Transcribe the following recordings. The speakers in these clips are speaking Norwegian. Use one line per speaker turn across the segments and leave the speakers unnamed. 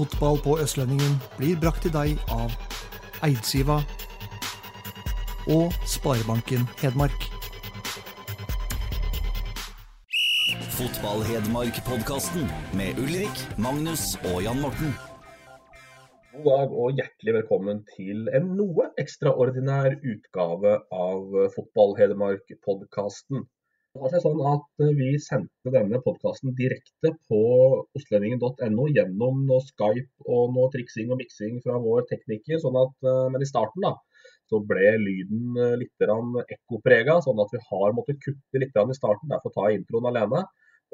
Fotball på Østlendingen blir brakt til deg av Eidsiva og Sparebanken Hedmark.
Fotball-Hedmark-podkasten med Ulrik, Magnus og Jan Morten.
God dag og hjertelig velkommen til en noe ekstraordinær utgave av Fotball Hedmark-podkasten. Det har seg sånn at Vi sendte denne podkasten direkte på ostlendingen.no gjennom noe Skype og noe triksing og miksing fra vår tekniker. sånn at, Men i starten da, så ble lyden litt ekkoprega, sånn at vi har måttet kutte litt i starten. Derfor tar jeg introen alene.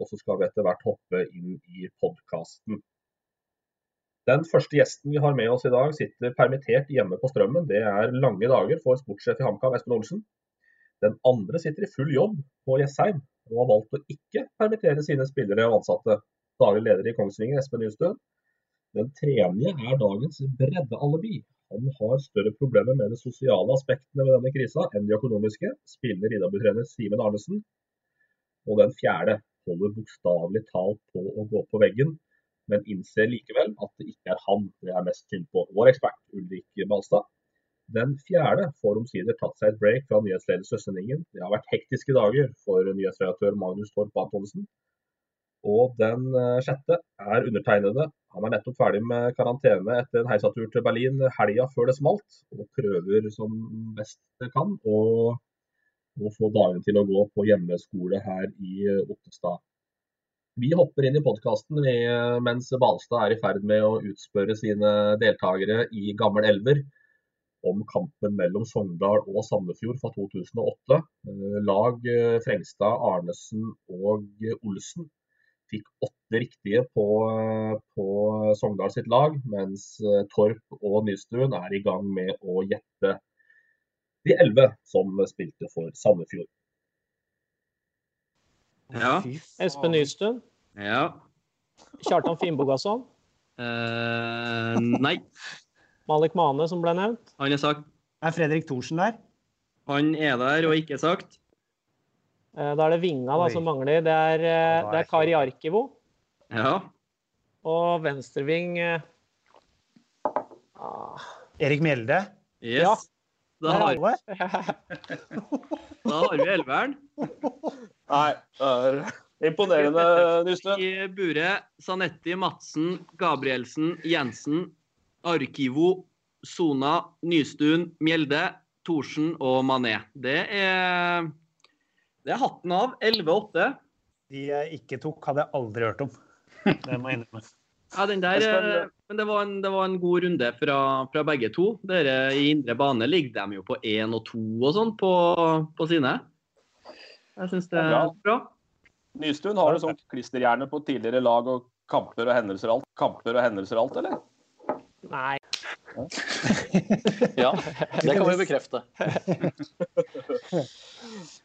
Og så skal vi etter hvert hoppe inn i podkasten. Den første gjesten vi har med oss i dag, sitter permittert hjemme på Strømmen. Det er lange dager for sportssjef i HamKam, Espen Olsen. Den andre sitter i full jobb på Jessheim, og har valgt å ikke permittere sine spillere og ansatte. Daglig leder i Kongsvinger, Espen Nystuen. Den tredje er dagens breddealibi. Han har større problemer med de sosiale aspektene ved denne krisa enn de økonomiske, spiller Idabutrener Simen Arnesen. Og den fjerde holder bokstavelig talt på å gå på veggen, men innser likevel at det ikke er han det er mest synd på. Vår ekspert Ulrik Balstad. Den fjerde får omsider tatt seg et break fra nyhetsleder Østlendingen. Det har vært hektiske dager for nyhetsredaktør Magnus Torp Antonsen. Og den sjette er undertegnede. Han er nettopp ferdig med karantene etter en heisatur til Berlin helga før det smalt, og prøver som best det kan å å få dagene til å gå på hjemmeskole her i Ottestad. Vi hopper inn i podkasten mens Balstad er i ferd med å utspørre sine deltakere i Gammel Elver om kampen mellom Sogndal og Sandefjord fra 2008. Lag Frengstad, Arnesen og Olsen fikk åtte riktige på, på Sogndal sitt lag, mens Torp og Nystuen er i gang med å gjette de elleve som spilte for Sandefjord.
Ja.
Espen Nystuen.
ja.
Kjartan Finnbogasson?
Uh, nei,
Malik Mane, som ble nevnt.
han er sagt.
Er Fredrik Thorsen der?
Han er der og ikke sagt.
Eh, Da er det Vinga da, som mangler. Det er, eh, det er Kari Arkivo.
Ja.
Og venstreving eh, ah,
Erik Mjelde?
Yes.
Ja.
Da, har, da har vi elveren.
Nei, det er imponerende, Nystrøm.
I buret Sanetti, Madsen, Gabrielsen, Jensen, Arkivo, Sona, Nystuen, Mjelde, Thorsen og Mané. Det er, det er hatten av. 11-8.
De jeg ikke tok, hadde jeg aldri hørt om. Det må jeg innrømme.
Ja, den der, men det var, en, det var en god runde fra, fra begge to. Dere I indre bane ligger de jo på én og to og sånn på, på sine. Jeg syns det er
bra.
bra.
Nystuen har du sånn klisterhjerne på tidligere lag og kamper og hendelser og alt, kamper og hendelser og alt, eller?
Nei.
Ja, det kan vi bekrefte.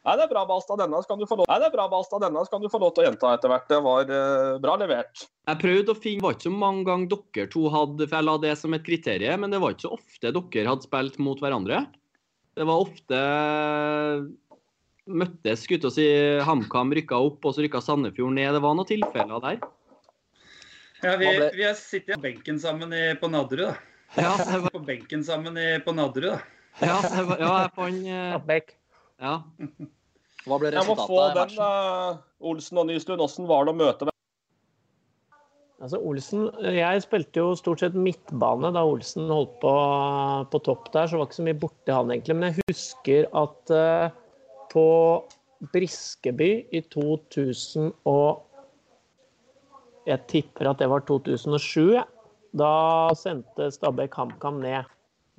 Nei, det er bra, Balstad. Denne skal du få lov, Nei, det er bra, Balstad. Denne skal du få lov til å gjenta etter hvert. Det var uh, bra levert.
Jeg prøvde å finne, Det var ikke så mange ganger dere to hadde for jeg la det som et kriterium, men det var ikke så ofte dere hadde spilt mot hverandre. Det var ofte møttes, skulle jeg si, HamKam rykka opp, og så rykka Sandefjord ned. Det var noen tilfeller der.
Ja, vi,
ble-
vi har sittet på benken sammen i, på Nadderud, da.
Ja, det var,
På benken sammen i, på Nadderud, da.
ja, jeg var, ja jeg fant
Abbek.
Ja.
Hva ble resultatet?
Jeg må få den, eh, Olsen og Nystuen. Åssen var det å møte
Altså Olsen, Jeg spilte jo stort sett midtbane da Olsen holdt på på topp der, så var ikke så mye borti han egentlig. Men jeg husker at uh, på Briskeby i 2000 og Jeg tipper at det var 2007. Da sendte Stabæk HamKam ned.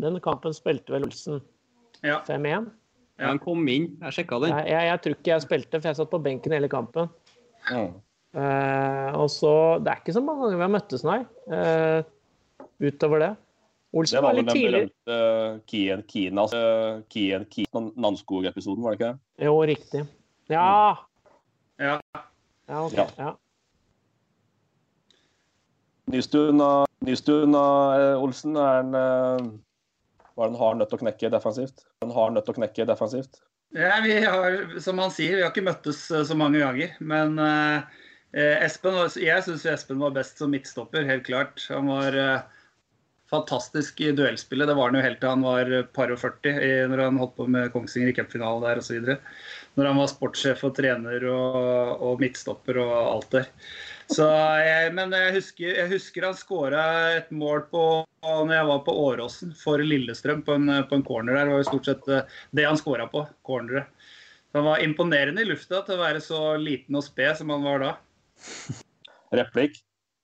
Den kampen spilte vel Olsen
Ja.
5-1.
Ja, Han kom inn. Jeg sjekka den.
Jeg, jeg, jeg tror ikke jeg spilte, for jeg satt på benken hele kampen. Eh, og så Det er ikke så mange ganger vi har møttes, nei. Uh, utover det. Olsen
Det
var
var vel
litt
den
tidlig.
berømte Kien Kinas uh, Kien Kien Nanskog-episoden, var det ikke det?
Jo, riktig. Ja.
Ja.
Ja, ok.
Ja. Nystuen av eh, Olsen er en eh, Var en hard til å knekke defensivt? En hard til å knekke defensivt.
Ja, vi har, som han sier, vi har ikke møttes eh, så mange ganger. Men eh, Espen, jeg syns Espen var best som midtstopper, helt klart. Han var eh, fantastisk i duellspillet. Det var han jo helt til han var par og 40, i, når han holdt på med Kongsvinger i cupfinalen der osv. Når han var sportssjef og trener og, og midtstopper og alt der. Så jeg, men jeg husker, jeg husker han skåra et mål på når jeg var på Åråsen for Lillestrøm på en, på en corner der. Det var jo stort sett eh, det han skåra på. Corneret. Han var imponerende i lufta til å være så liten og sped som han var da.
Replikk?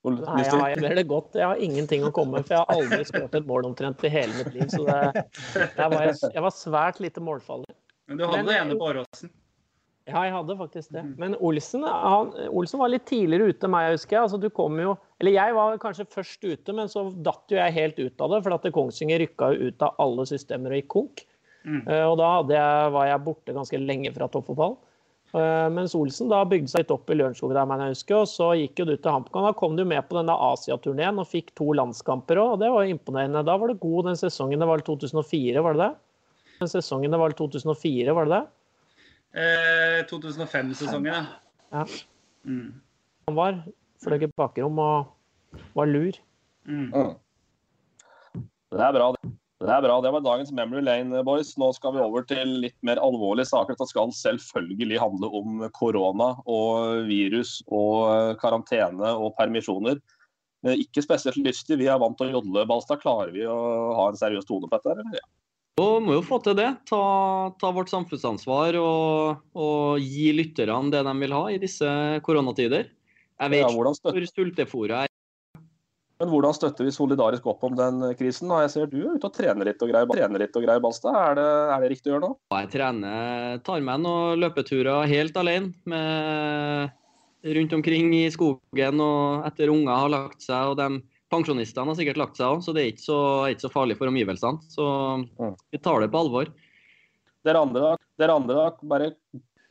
Nei, jeg har, det godt. jeg har ingenting å komme med, for jeg har aldri skåret et mål omtrent i hele mitt liv. Så det, jeg, var jeg, jeg var svært lite målfarlig.
Men du hadde
Men-
det ene på Åråsen.
Ja, jeg hadde faktisk det. Men Olsen, han, Olsen var litt tidligere ute enn meg, husker jeg. Altså, du kom jo, eller jeg var kanskje først ute, men så datt jo jeg helt ut av det. For at Kongsvinger rykka jo ut av alle systemer og gikk konk.
Mm.
Uh, og da jeg, var jeg borte ganske lenge fra toppfotball. Uh, mens Olsen da bygde seg litt opp i Lørenskog, der man husker, og så gikk jo du til HamKam. Da kom du med på denne Asiaturneen og fikk to landskamper òg, og det var jo imponerende. Da var det god den sesongen. Det var 2004, var det det? Den sesongen det var 2004, var det det?
Eh, 2005-sesongen, ja.
Ja.
Mm.
Han var fløy i bakrom og var lur.
Mm.
Mm. Det er bra. det. Det er bra. Det var dagens Memory Lane, boys. Nå skal vi over til litt mer alvorlige saker. Det skal selvfølgelig handle om korona og virus og karantene og permisjoner. Eh, Ikke spesielt lystig. Vi er vant til å jodle, Balstad. Klarer vi å ha en seriøs tone på dette? Eller?
Og må jo få til det. Ta, ta vårt samfunnsansvar og, og gi lytterne det de vil ha i disse koronatider. Jeg vet
Ja,
ikke
hvordan støt-
hvor sultefòret er.
Men hvordan støtter vi solidarisk opp om den krisen? Jeg ser du er ute og trener litt og greier, trener litt og greier Balstad. Er det, er det riktig å gjøre nå?
Jeg trener, tar meg noen løpeturer helt alene med, rundt omkring i skogen og etter unger har lagt seg. og de Pensjonistene har sikkert lagt seg òg, så det er ikke så, er ikke så farlig for omgivelsene. Så vi tar det på alvor.
Dere andre, dere andre da, bare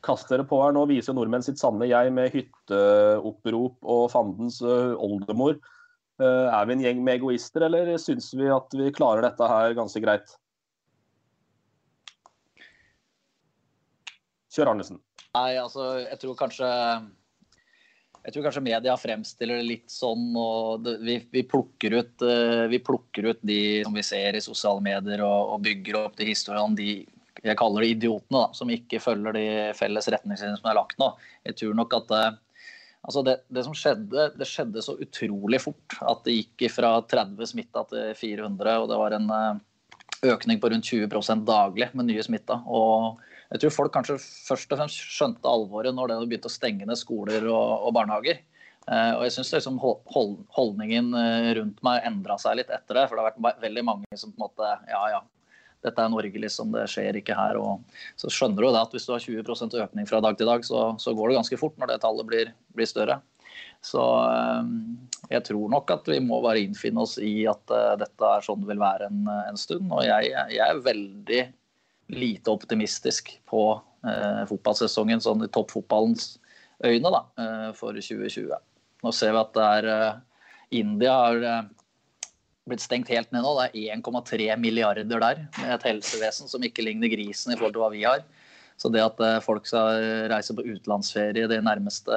kast dere på her. Nå viser nordmenn sitt sanne jeg med hytteopprop og fandens ø, oldemor. Eh, Er vi en gjeng med egoister, eller syns vi at vi klarer dette her ganske greit? Kjør Arnesen.
Nei, altså, jeg tror kanskje jeg tror kanskje media fremstiller det litt sånn, og vi, vi, plukker ut, eh, vi plukker ut de som vi ser i sosiale medier, og, og bygger opp de historiene de jeg kaller det idiotene, da, som ikke følger de felles retningslinjene som er lagt nå. Jeg tror nok at eh, altså det, det som skjedde, det skjedde så utrolig fort. At det gikk fra 30 smitta til 400, og det var en eh, økning på rundt 20% daglig med nye smitta. Og jeg tror folk kanskje først og fremst skjønte alvoret når det begynte å stenge ned skoler og, og barnehager. Eh, og jeg syns liksom hold, holdningen eh, rundt meg endra seg litt etter det. For det har vært veldig mange som på en måte Ja, ja. Dette er Norge, liksom. Det skjer ikke her. Og så skjønner du det at hvis du har 20% økning fra dag til dag, så, så går det ganske fort når det tallet blir, blir større. Så eh, jeg tror nok at vi må bare innfinne oss i at dette er sånn det vil være en, en stund. Og jeg, jeg er veldig lite optimistisk på eh, fotballsesongen sånn i toppfotballens øyne da, eh, for 2020. Nå ser vi at det er eh, India har eh, blitt stengt helt ned nå. Det er 1,3 milliarder der med et helsevesen som ikke ligner grisen i forhold til hva vi har. Så det at folk skal reise på utenlandsferie det nærmeste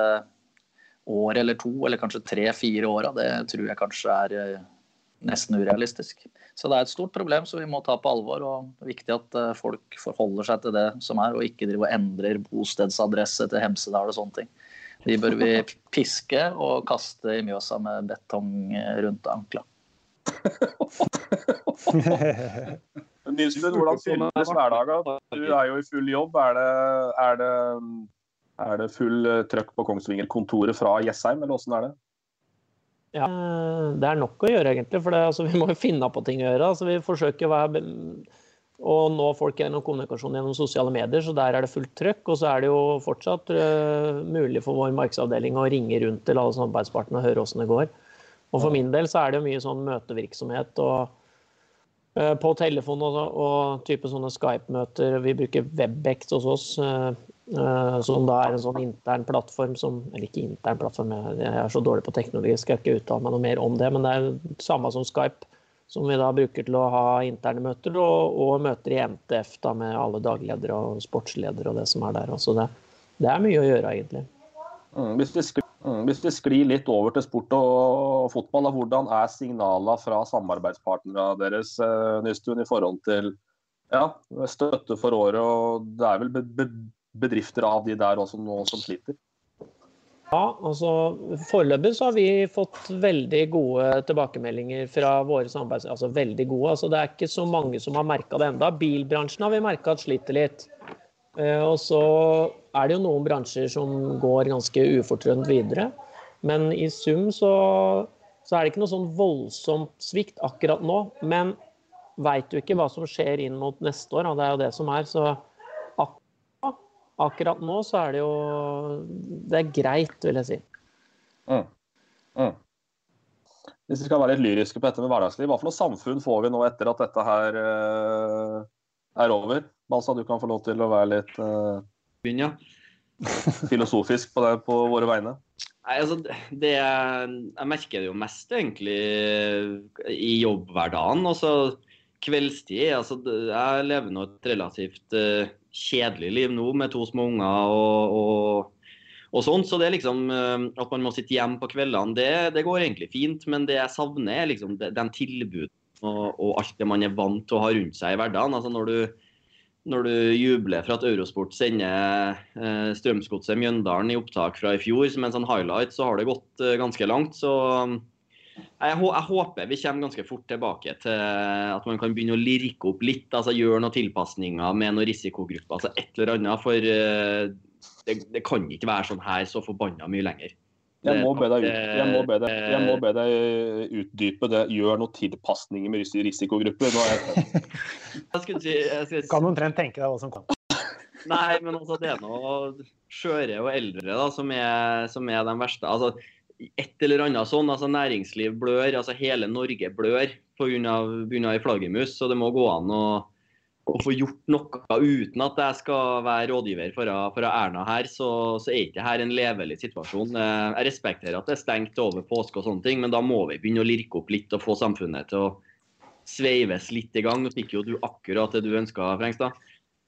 år eller to, eller kanskje tre-fire åra, det tror jeg kanskje er nesten urealistisk. Så det er et stort problem som vi må ta på alvor. og Det er viktig at eh, folk forholder seg til det som er, og ikke driver og endrer bostedsadresse til Hemsedal og sånne ting. De bør vi piske og kaste i Mjøsa med betong eh, rundt ankla.
Nilsen, hvordan fylles hverdagen? Du er jo i full jobb. Er det, er det, er det full eh, trøkk på Kongsvinger-kontoret fra Jessheim, eller åssen er det?
Ja, det er nok å gjøre, egentlig. For det, altså, vi må jo finne på ting å gjøre. Altså, vi forsøker å, være, å nå folk gjennom kommunikasjon gjennom sosiale medier, så der er det fullt trøkk. Og så er det jo fortsatt uh, mulig for vår markedsavdeling å ringe rundt til alle samarbeidspartene og høre åssen det går. Og for min del så er det jo mye sånn møtevirksomhet og uh, på telefon og, og type sånne Skype-møter. Vi bruker Webex hos oss, eh, eh, som da er en sånn intern plattform som Eller ikke intern plattform, jeg er så dårlig på teknologi, skal jeg ikke uttale meg noe mer om det. Men det er samme som Skype, som vi da bruker til å ha interne møter, og, og møter i MTF da med alle dagledere og sportsledere og det som er der. Så det, det er mye å gjøre, egentlig.
Mm, hvis, vi sklir, mm, hvis vi sklir litt over til sport og fotball, da, hvordan er signalene fra samarbeidspartnerne deres eh, Nystuen, i forhold til ja, støtte for året? og Det er vel bedrifter av de der også nå som sliter?
Ja, altså Foreløpig så har vi fått veldig gode tilbakemeldinger fra våre samarbeids... Altså veldig gode. altså Det er ikke så mange som har merka det enda. Bilbransjen har vi merka at sliter litt. Eh, og så er det jo noen bransjer som går ganske ufortrødent videre. Men i sum så, så er det ikke noe sånn voldsomt svikt akkurat nå. Men veit du ikke hva som skjer inn mot neste år, og det er jo det som er. Så akkurat nå så er det jo Det er greit, vil jeg si.
Mm. Mm. Hvis vi skal være litt lyriske på dette med hverdagsliv, hva for noe samfunn får vi nå etter at dette her uh, er over? Balsa, du kan få lov til å være litt uh, filosofisk på, det, på våre vegne.
Nei, altså, det, Jeg merker det jo mest egentlig i jobbhverdagen. Altså, kveldstid altså, Jeg lever nå et relativt uh, kjedelig liv nå med to små unger og, og, og sånt. Så det er liksom uh, at man må sitte hjemme på kveldene, det, det, går egentlig fint. Men det jeg savner, er liksom den tilbuden og, og, alt det man er vant til å ha rundt seg i hverdagen. Altså når du når du jubler for at Eurosport sender eh, Strømsgodset Mjøndalen i opptak fra i fjor som en sånn highlight, så har det gått eh, ganske langt. Så jeg, jeg, håper vi kommer ganske fort tilbake til at man kan begynne å lirke opp litt. altså Gjøre noen tilpasninger med noen risikogrupper. altså Et eller annet. For uh, det, det, kan ikke være sånn her så forbanna mye lenger.
Jeg må, be deg, jeg, må be deg, jeg må be deg utdype det. Gjør noen tilpasninger med risikogrupper. Jeg...
jeg skulle si, skulle...
Kan omtrent tenke deg hva som kommer.
Nei, men altså, det er noe skjøre og eldre da, som er, som er de verste. altså et eller annet sånn. altså Næringsliv blør, altså hele Norge blør pga. ei flaggermus. Så det må gå an å, å, få gjort noe uten at jeg skal være rådgiver for, for Erna her. Så, så er ikke her en levelig situasjon. Eh, jeg respekterer at det er stengt over påske og sånne ting, men da må vi begynne å lirke opp litt og få samfunnet til å sveives litt i gang. Nå fikk jo du akkurat det du ønska, Frengstad.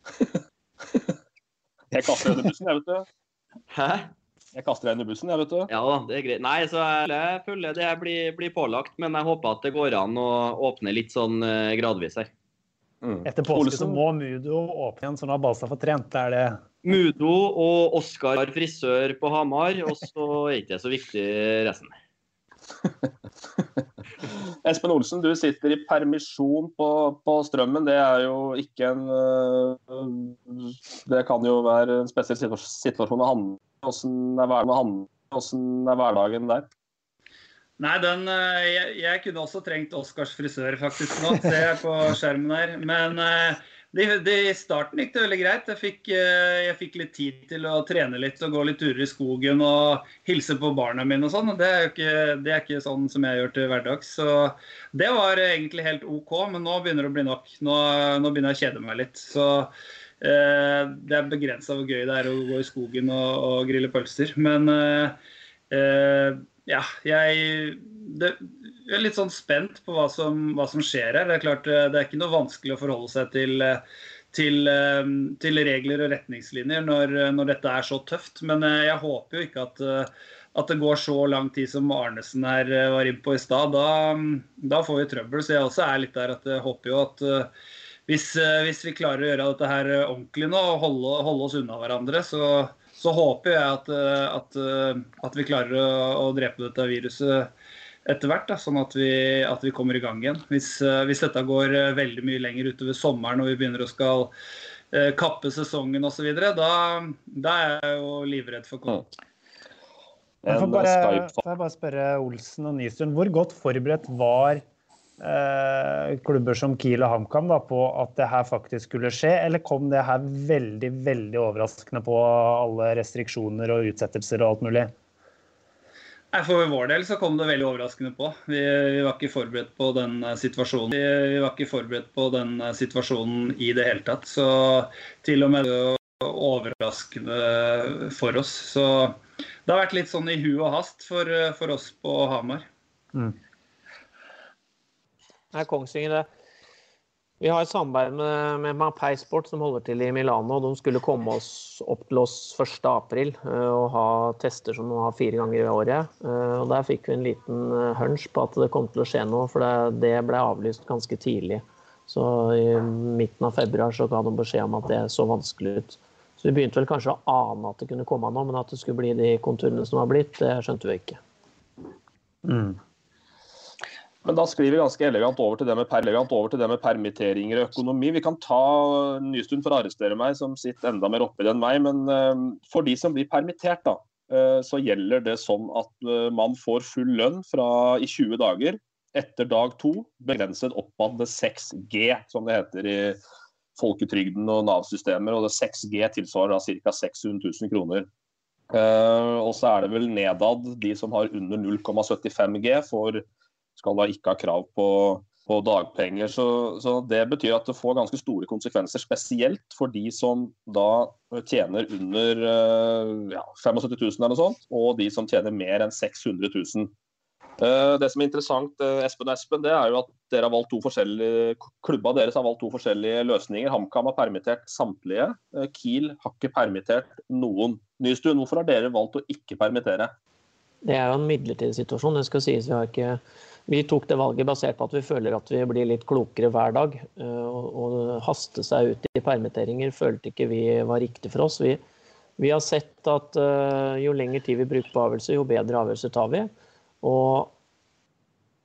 Jeg er kaffeødebussen, jeg, vet du.
Hæ?
Jeg kaster deg under bussen, jeg, vet du.
Ja da, det er greit. Nei, så jeg føler det blir, blir, pålagt, men jeg håper at det går an å åpne litt sånn uh, gradvis her.
Mm. Etter påske så må Mudo åpne igjen, så nå har Balstad fått trent. Er det
Mudo og Oskar frisør på Hamar, og så er ikke det så viktig resten.
Espen Olsen, du sitter i permisjon på, på, Strømmen. Det er jo ikke en øh, Det kan jo være en spesiell situasjon å handle hvordan er, er hverdagen der?
Nei, den, øh, jeg, jeg, kunne også trengt Oscars frisør faktisk nå, ser jeg på skjermen her. Men det, det, I starten gikk det veldig greit. Jeg fikk, eh, jeg fikk, litt tid til å trene litt og gå litt turer i skogen og hilse på barna mine og sånn. Det det er ikke sånn som jeg gjør til hverdags. Så det var egentlig helt OK, men nå begynner det å bli nok. Nå, nå begynner jeg å kjede meg litt. Så eh, det er begrensa hvor gøy det er å gå i skogen og, og grille pølser. Men eh, eh ja, jeg det, jeg er litt sånn spent på hva som, hva som, skjer her. Det er klart, eh, det er ikke noe vanskelig å forholde seg til, eh, til, eh, til regler og retningslinjer når, når, dette er så tøft. Men jeg håper jo ikke at, at det går så lang tid som Arnesen her var inne på i stad. Da, da, får vi trøbbel. Så jeg også er litt der at jeg håper jo at hvis, hvis vi klarer å gjøre dette her ordentlig nå og holde, holde oss unna hverandre, så, så håper jeg at, at, at vi klarer å, å drepe dette viruset etter hvert, da, sånn at vi, at vi, kommer i gang igjen. Hvis, hvis, dette går veldig mye lenger utover sommeren og vi begynner å skal kappe sesongen osv., da, da er jeg jo livredd for korona.
Jeg får bare, får jeg bare spørre Olsen og Nystuen, hvor godt forberedt var eh, klubber som Kiel og HamKam på at det her faktisk skulle skje, eller kom det her veldig veldig overraskende på alle restriksjoner og utsettelser og alt mulig?
For vår del så kom det veldig overraskende på. Vi, vi var ikke forberedt på den eh, situasjonen. Vi, vi, var ikke forberedt på den eh, situasjonen i det hele tatt. Så til og med det var overraskende for oss. Så det har vært litt sånn i hu og hast for, for oss på Hamar. Mm.
Nei, Kongsvinger, det vi har et samarbeid med, med Mapei Sport som holder til i Milano. De skulle komme oss opp til oss 1.4 eh, og ha tester som de har fire ganger i året. Eh, og Der fikk vi en liten eh, hunch på at det kom til å skje noe, for det, det ble avlyst ganske tidlig. Så i midten av februar så ga de beskjed om at det så vanskelig ut. Så vi begynte vel kanskje å ane at det kunne komme noe, men at det skulle bli de konturene som har blitt, det skjønte vi ikke.
Mm. Men da skriver vi ganske elegant over til det med, over til det med permitteringer og økonomi. Vi kan ta Nystuen for å arrestere meg, som sitter enda mer oppi det enn meg. Men uh, for de som blir permittert, da, uh, så gjelder det sånn at uh, man får full lønn fra i 20 dager etter dag to, begrenset oppad det 6G, som det heter i folketrygden og Nav-systemer. og det 6G tilsvarer da ca. 600 000 kroner. og så er det vel nedad de som har under 0,75 G, får skal da ikke ha krav på, på dagpenger. Så, så, Det betyr at det får ganske store konsekvenser, spesielt for de som da tjener under eh, ja, 75 000 eller noe sånt, og de som tjener mer enn 600 000. Eh, det som er interessant, eh, Espen og Espen, det er jo at dere har valgt to forskjellige, klubba deres har valgt to forskjellige løsninger. HamKam har permittert samtlige. Kiel har ikke permittert noen. Nystuen, hvorfor har dere valgt å ikke permittere?
Det er jo en midlertidig situasjon. det skal sies. Vi har ikke vi tok det valget basert på at vi føler at vi blir litt klokere hver dag. Å eh, haste seg ut i permitteringer følte ikke vi var riktig for oss. Vi, vi har sett at uh, jo lengre tid vi bruker på avgjørelse, jo bedre avgjørelse tar vi. Og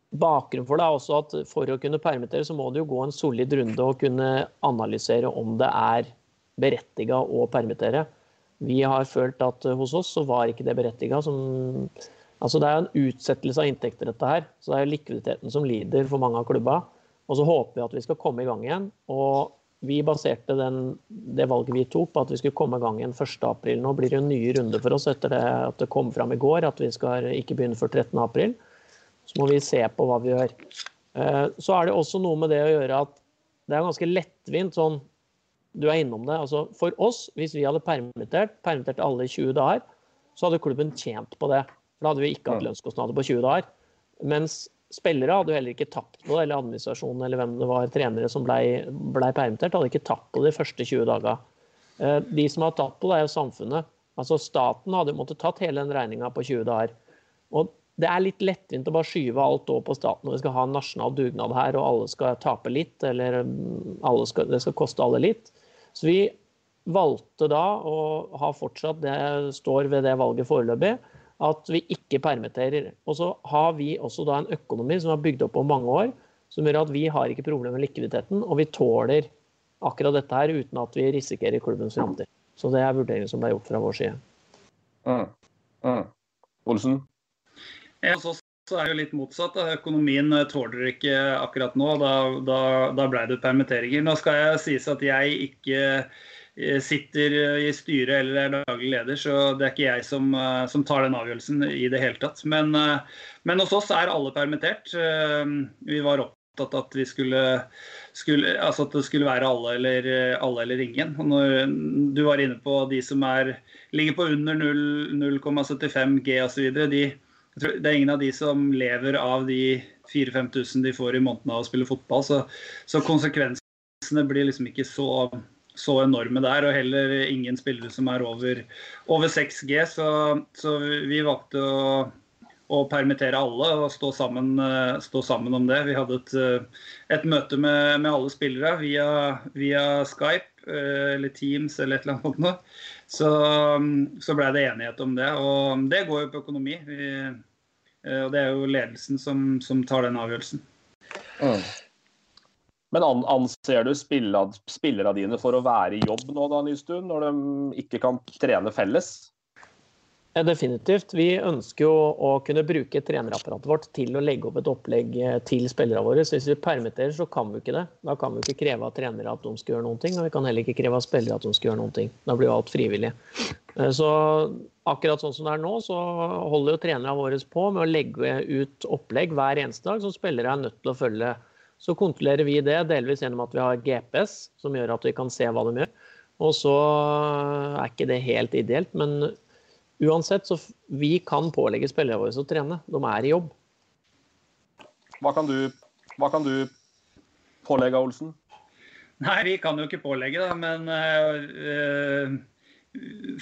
Bakgrunnen for det er også at for å kunne permittere, så må det jo gå en solid runde og kunne analysere om det er berettiga å permittere. Vi har følt at hos oss så var ikke det berettiga. Som Altså Det er en utsettelse av inntekter, dette her. Så det er likviditeten som lider for mange av klubba. Og så håper vi at vi skal komme i gang igjen. Og vi baserte den, det valget vi tok på at vi skulle komme i gang igjen 1.4. Nå blir det en ny runde for oss etter det at det kom fram i går at vi skal ikke begynne før 13.4. Så må vi se på hva vi gjør. Eh, så er det også noe med det å gjøre at det er ganske lettvint sånn Du er innom det. Altså for oss, hvis vi hadde permittert, permittert alle i 20 dager, så hadde klubben tjent på det. For da hadde vi ikke hatt lønnskostnader på 20 dager. Mens spillere hadde jo heller ikke tapt på eller administrasjonen eller hvem det var, trenere som ble, ble permittert, hadde ikke tapt på de første 20 dagene. Eh, de som har tatt på det, er jo samfunnet. Altså Staten hadde måttet tatt hele den regninga på 20 dager. Og det er litt lettvint å bare skyve alt over på staten når vi skal ha en nasjonal dugnad her, og alle skal tape litt, eller mm, skal, det skal koste alle litt. Så vi valgte da, og har fortsatt det står ved det valget foreløpig, at vi ikke permitterer. Og så har vi også da en økonomi som er bygd opp over mange år, som gjør at vi har ikke problemer med likviditeten, og vi tåler akkurat dette her uten at vi risikerer klubbens framtid. Så det er vurderingen som ble gjort fra vår side.
Mm. Mm. Olsen?
Ja, så, så er det jo litt motsatt. Da. Økonomien eh, tåler ikke akkurat nå. Da, da, da ble det permitteringer. Nå skal jeg sies at jeg ikke sitter i styret eller er daglig leder, så det er ikke jeg som, eh, som tar den avgjørelsen i det hele tatt. Men, eh, men, hos oss er alle permittert. Vi var opptatt av at, vi skulle, skulle, altså at det skulle være alle eller, alle eller ingen. Og når du var inne på de som er, ligger på under 0,75 G osv. De, det er ingen av de som lever av de 4000-5000 de får i måneden av å spille fotball. Så, så konsekvensene blir liksom ikke så så enorme der, og heller ingen spillere som er over, over 6G. Så, så, vi valgte å, å, permittere alle og stå sammen, eh, stå sammen, om det. Vi hadde et, eh, et møte med, med, alle spillere via, via, Skype eh, eller Teams eller et eller annet. Så, så blei det enighet om det. Og det går jo på økonomi. Vi, og det er jo ledelsen som, som tar den avgjørelsen. Mm.
Men anser du spillerne dine for å være i jobb nå, da, Nystuen, når de ikke kan trene felles?
Definitivt. Vi ønsker jo å kunne bruke trenerapparatet vårt til å legge opp et opplegg eh, til spillerne våre. Så hvis vi permitterer, så kan vi ikke det. Da kan vi ikke kreve av trenere at de skal gjøre noen ting, og vi kan heller ikke kreve av spillere at de skal gjøre noen ting. Da blir jo alt frivillig. Eh, så akkurat sånn som det er nå, så holder jo trenerne våre på med å legge ut opplegg hver eneste dag som spillere er nødt til å følge. Så kontrollerer vi det delvis gjennom at vi har GPS, som gjør at vi kan se hva de gjør. Og så er ikke det helt ideelt, men Uansett, så vi kan pålegge spillerne våre å trene. De er i jobb.
Hva kan du, hva kan du pålegge, Olsen?
Nei, vi kan jo ikke pålegge det, men øh,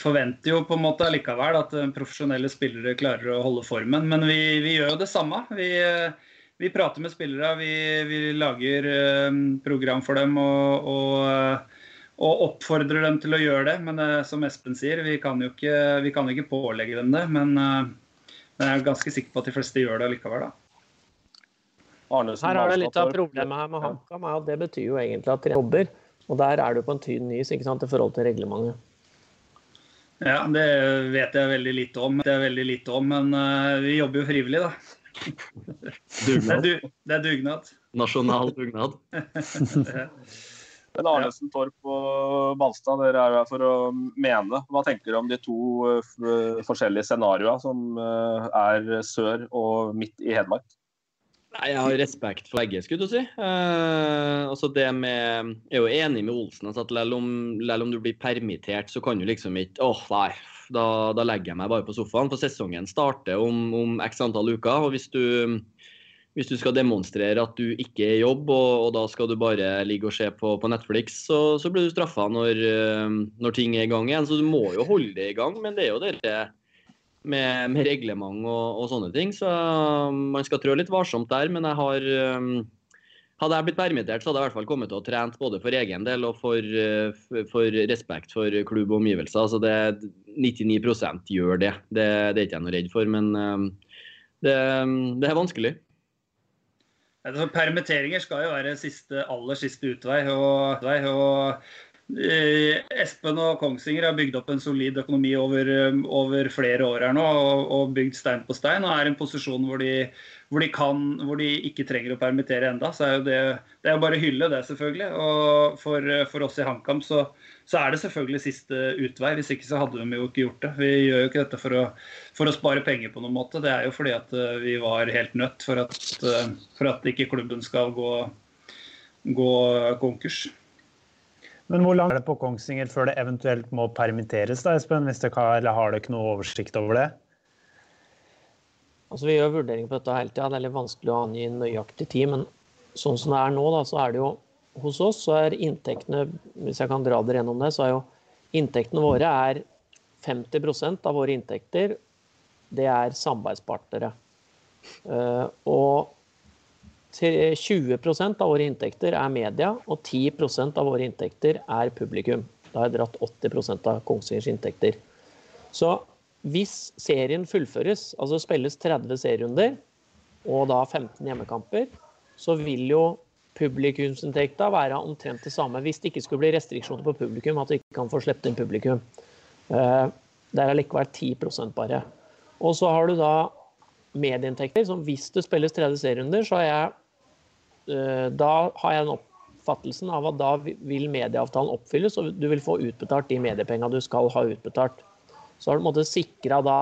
forventer jo på en måte allikevel at profesjonelle spillere klarer å holde formen. Men vi, vi gjør jo det samme. Vi, vi prater med spillere, vi, vi lager øh, program for dem. og, og og oppfordrer dem til å gjøre det. Men uh, som Espen sier, vi kan jo ikke, vi kan ikke pålegge dem det. Men uh, jeg er ganske sikker på at de fleste gjør det likevel. da.
Arnesen, her er det litt av problemet her med HamKam. Ja. Det betyr jo egentlig at de jobber. Og der er du på en tynn is ikke sant, i forhold til reglementet.
Ja, det vet jeg veldig lite om. Det er veldig lite om, Men uh, vi jobber jo frivillig, da.
Dugnad.
Det er, du, det er dugnad.
Nasjonal dugnad.
Men Arnesen, Torp og Balstad, dere er her for å mene. Hva tenker du om de to uh, forskjellige scenarioene som uh, er sør og midt i Hedmark?
Nei, Jeg har respekt for begge, skulle du si. Eh, altså det med, jeg er jo enig med Olsen. Altså at selv om, om, du blir permittert, så kan du liksom ikke åh, oh, nei, da, da, legger jeg meg bare på sofaen. For sesongen starter om, om x antall uker. og hvis du hvis du skal demonstrere at du ikke er i jobb, og, og da skal du bare ligge og se på, på Netflix, så, så, blir du straffa når, eh, når, ting er i gang igjen. Så du må jo holde det i gang. Men det er jo det med, med reglement og, og, sånne ting. Så man skal trå litt varsomt der. Men jeg har eh, hadde jeg blitt permittert, så hadde jeg i hvert fall kommet til å trent både for egen del og for, eh, for respekt for klubb og omgivelser. Altså det, 99 gjør det. det. det. er ikke jeg noe redd for, men det, det er vanskelig.
Altså, permitteringer skal jo være siste, aller siste utvei. og, og eh, Espen og Kongsvinger har bygd opp en solid økonomi over, over flere år her nå og, og, bygd stein på stein. og er i en posisjon hvor de, hvor de, kan, hvor de ikke trenger å permittere enda, så er jo det, det er jo bare hylle det, selvfølgelig. Og for, for oss i HamKam så, så er det selvfølgelig siste utvei. Hvis ikke så hadde de jo ikke gjort det. Vi gjør jo ikke dette for å, for å spare penger på noen måte. Det er jo fordi at eh, vi var helt nødt for at, eh, for at ikke klubben skal gå, gå konkurs.
Men hvor langt er det på Kongsvinger før det eventuelt må permitteres, da, Espen? Hvis det kan, eller har dere ikke noe oversikt over det?
Altså, Vi gjør vurderinger på dette hele tida. Det er litt vanskelig å angi nøyaktig tid. Men sånn som det er nå, da, så er det jo hos oss så er inntektene hvis jeg kan dra dere gjennom det, så er jo inntektene våre er 50% av våre inntekter det er samarbeidspartnere. Eh, og 20% av våre inntekter er media, og 10% av våre inntekter er publikum. Da har jeg dratt 80% av Kongsvingers inntekter. Så hvis serien fullføres, altså spilles 30 serierunder og da 15 hjemmekamper, så vil jo publikumsinntekta være omtrent det samme hvis det ikke skulle bli restriksjoner på publikum, at du ikke kan få sluppet inn publikum. Eh, det er allikevel 10 bare. Og så har du da medieinntekter, som hvis det spilles tredje serierunder, så har jeg eh, da har jeg den oppfattelsen av at da vil medieavtalen oppfylles, og du vil få utbetalt de mediepengene du skal ha utbetalt. Så har du på sikra da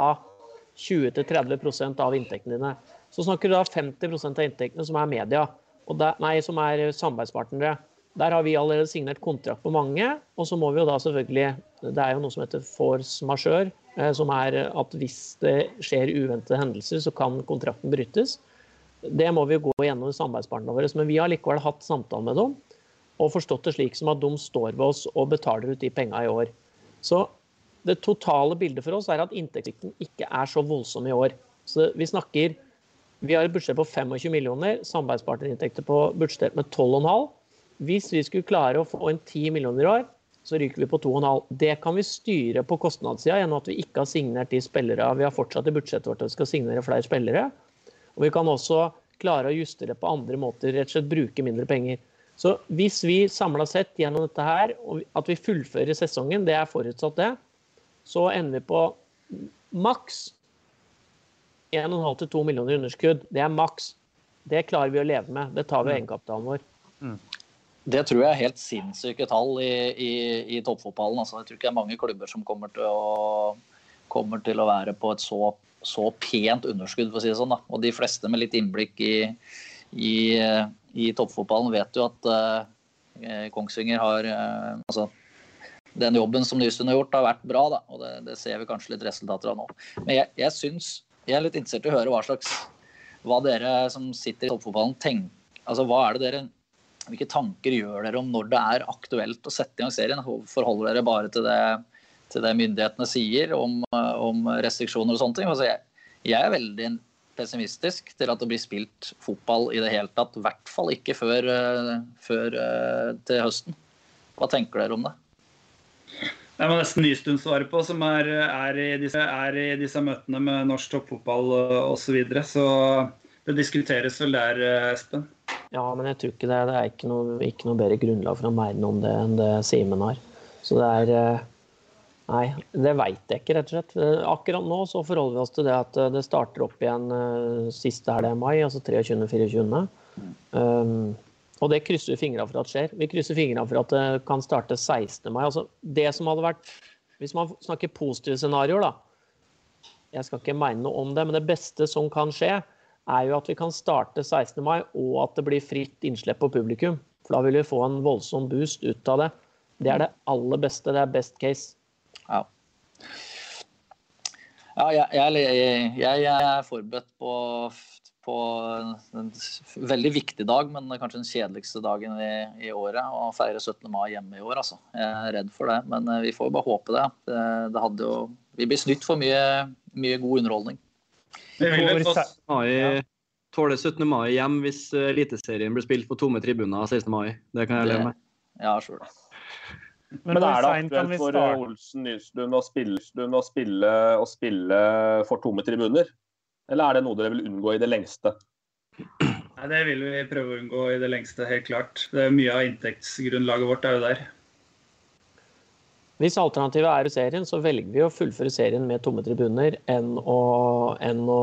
20-30 av inntektene dine. Så snakker du da 50% av inntektene som er media der, nei, som er samarbeidspartnere. Der har vi allerede signert kontrakt på mange. Og så må vi jo da selvfølgelig Det er jo noe som heter force majeure, eh, som er at hvis det skjer uventede hendelser, så kan kontrakten brytes. Det må vi jo gå gjennom samarbeidspartnerne våre. Men vi har likevel hatt samtale med dem og forstått det slik som at de står ved oss og betaler ut de penga i år. Så det totale bildet for oss er at inntektssvikten ikke er så voldsom i år. Så vi snakker vi har et budsjett på 25 millioner, samarbeidspartnerinntekter på budsjett med 12,5. Hvis vi skulle klare å få inn 10 millioner i år, så ryker vi på 2,5. Det kan vi styre på kostnadssida gjennom at vi ikke har signert de spillere vi har fortsatt i budsjettet vårt at vi skal signere flere spillere. Og vi kan også klare å justere på andre måter, rett og slett bruke mindre penger. Så hvis vi samla sett gjennom dette her, at vi fullfører sesongen, det er forutsatt det, så ender vi på maks 1,5-2 millioner i underskudd. Det er maks. Det klarer vi å leve med. Det tar vi av egenkapitalen vår.
Det tror jeg er helt sinnssyke tall i, i, i toppfotballen. Altså, jeg tror ikke det er mange klubber som kommer til å, kommer til å være på et så, så pent underskudd, for å si det sånn. Da. Og de fleste med litt innblikk i, i, i toppfotballen vet jo at uh, Kongsvinger har uh, altså, den jobben som Nysund har gjort, har vært bra. Da, og det, det, ser vi kanskje litt resultater av nå. Men jeg, jeg synes, jeg er litt interessert i å høre hva slags hva dere som sitter i toppfotballen tenker. Altså, hva er det dere hvilke tanker gjør dere om når det er aktuelt å sette i gang serien? Forholder dere bare til det, til det myndighetene sier om, om, restriksjoner og sånne ting? Altså jeg, jeg, er veldig pessimistisk til at det blir spilt fotball i det hele tatt. I hvert fall ikke før, før til høsten. Hva tenker dere om det?
Det må nesten Nystuen svare på, som er, er, i disse, er, i disse, møtene med norsk toppfotball osv. Så, videre. så det diskuteres vel der, Espen?
Ja, men jeg tror ikke det, det er ikke noe, ikke noe bedre grunnlag for å mene om det enn det Simen har. Så det er Nei, det veit jeg ikke, rett og slett. Akkurat nå så forholder vi oss til det at det starter opp igjen siste helg i mai, altså 23.-24. Um, og det krysser vi fingra for at skjer. Vi krysser fingra for at det kan starte 16. mai. Altså det som hadde vært Hvis man snakker positive scenarioer, da. Jeg skal ikke mene noe om det, men det beste som kan skje, er jo at vi kan starte 16. mai, og at det blir fritt innslipp på publikum. For da vil vi få en voldsom boost ut av det. Det er det aller beste. Det er best case.
Ja. ja jeg, jeg, jeg, er forberedt på, på en veldig viktig dag, men kanskje den kjedeligste dagen i, i året. Å feire 17. mai hjemme i år, altså. Jeg er redd for det. Men vi får bare håpe det. det, det hadde jo, vi blir snytt for mye, mye god underholdning.
Tåler tåler 17. mai hjem hvis Eliteserien blir spilt på tomme tribuner 16. mai. Det kan jeg leve med.
Ja, sure.
Men, Men er det aktuelt for Olsen Nystuen å spille, å spille, å spille for tomme tribuner? Eller er det noe dere vil unngå i det lengste?
Nei, Det vil vi prøve å unngå i det lengste, helt klart. Det er Mye av inntektsgrunnlaget vårt er jo der.
Hvis alternativet er serien, så velger vi å fullføre serien med tomme tribuner enn å, enn å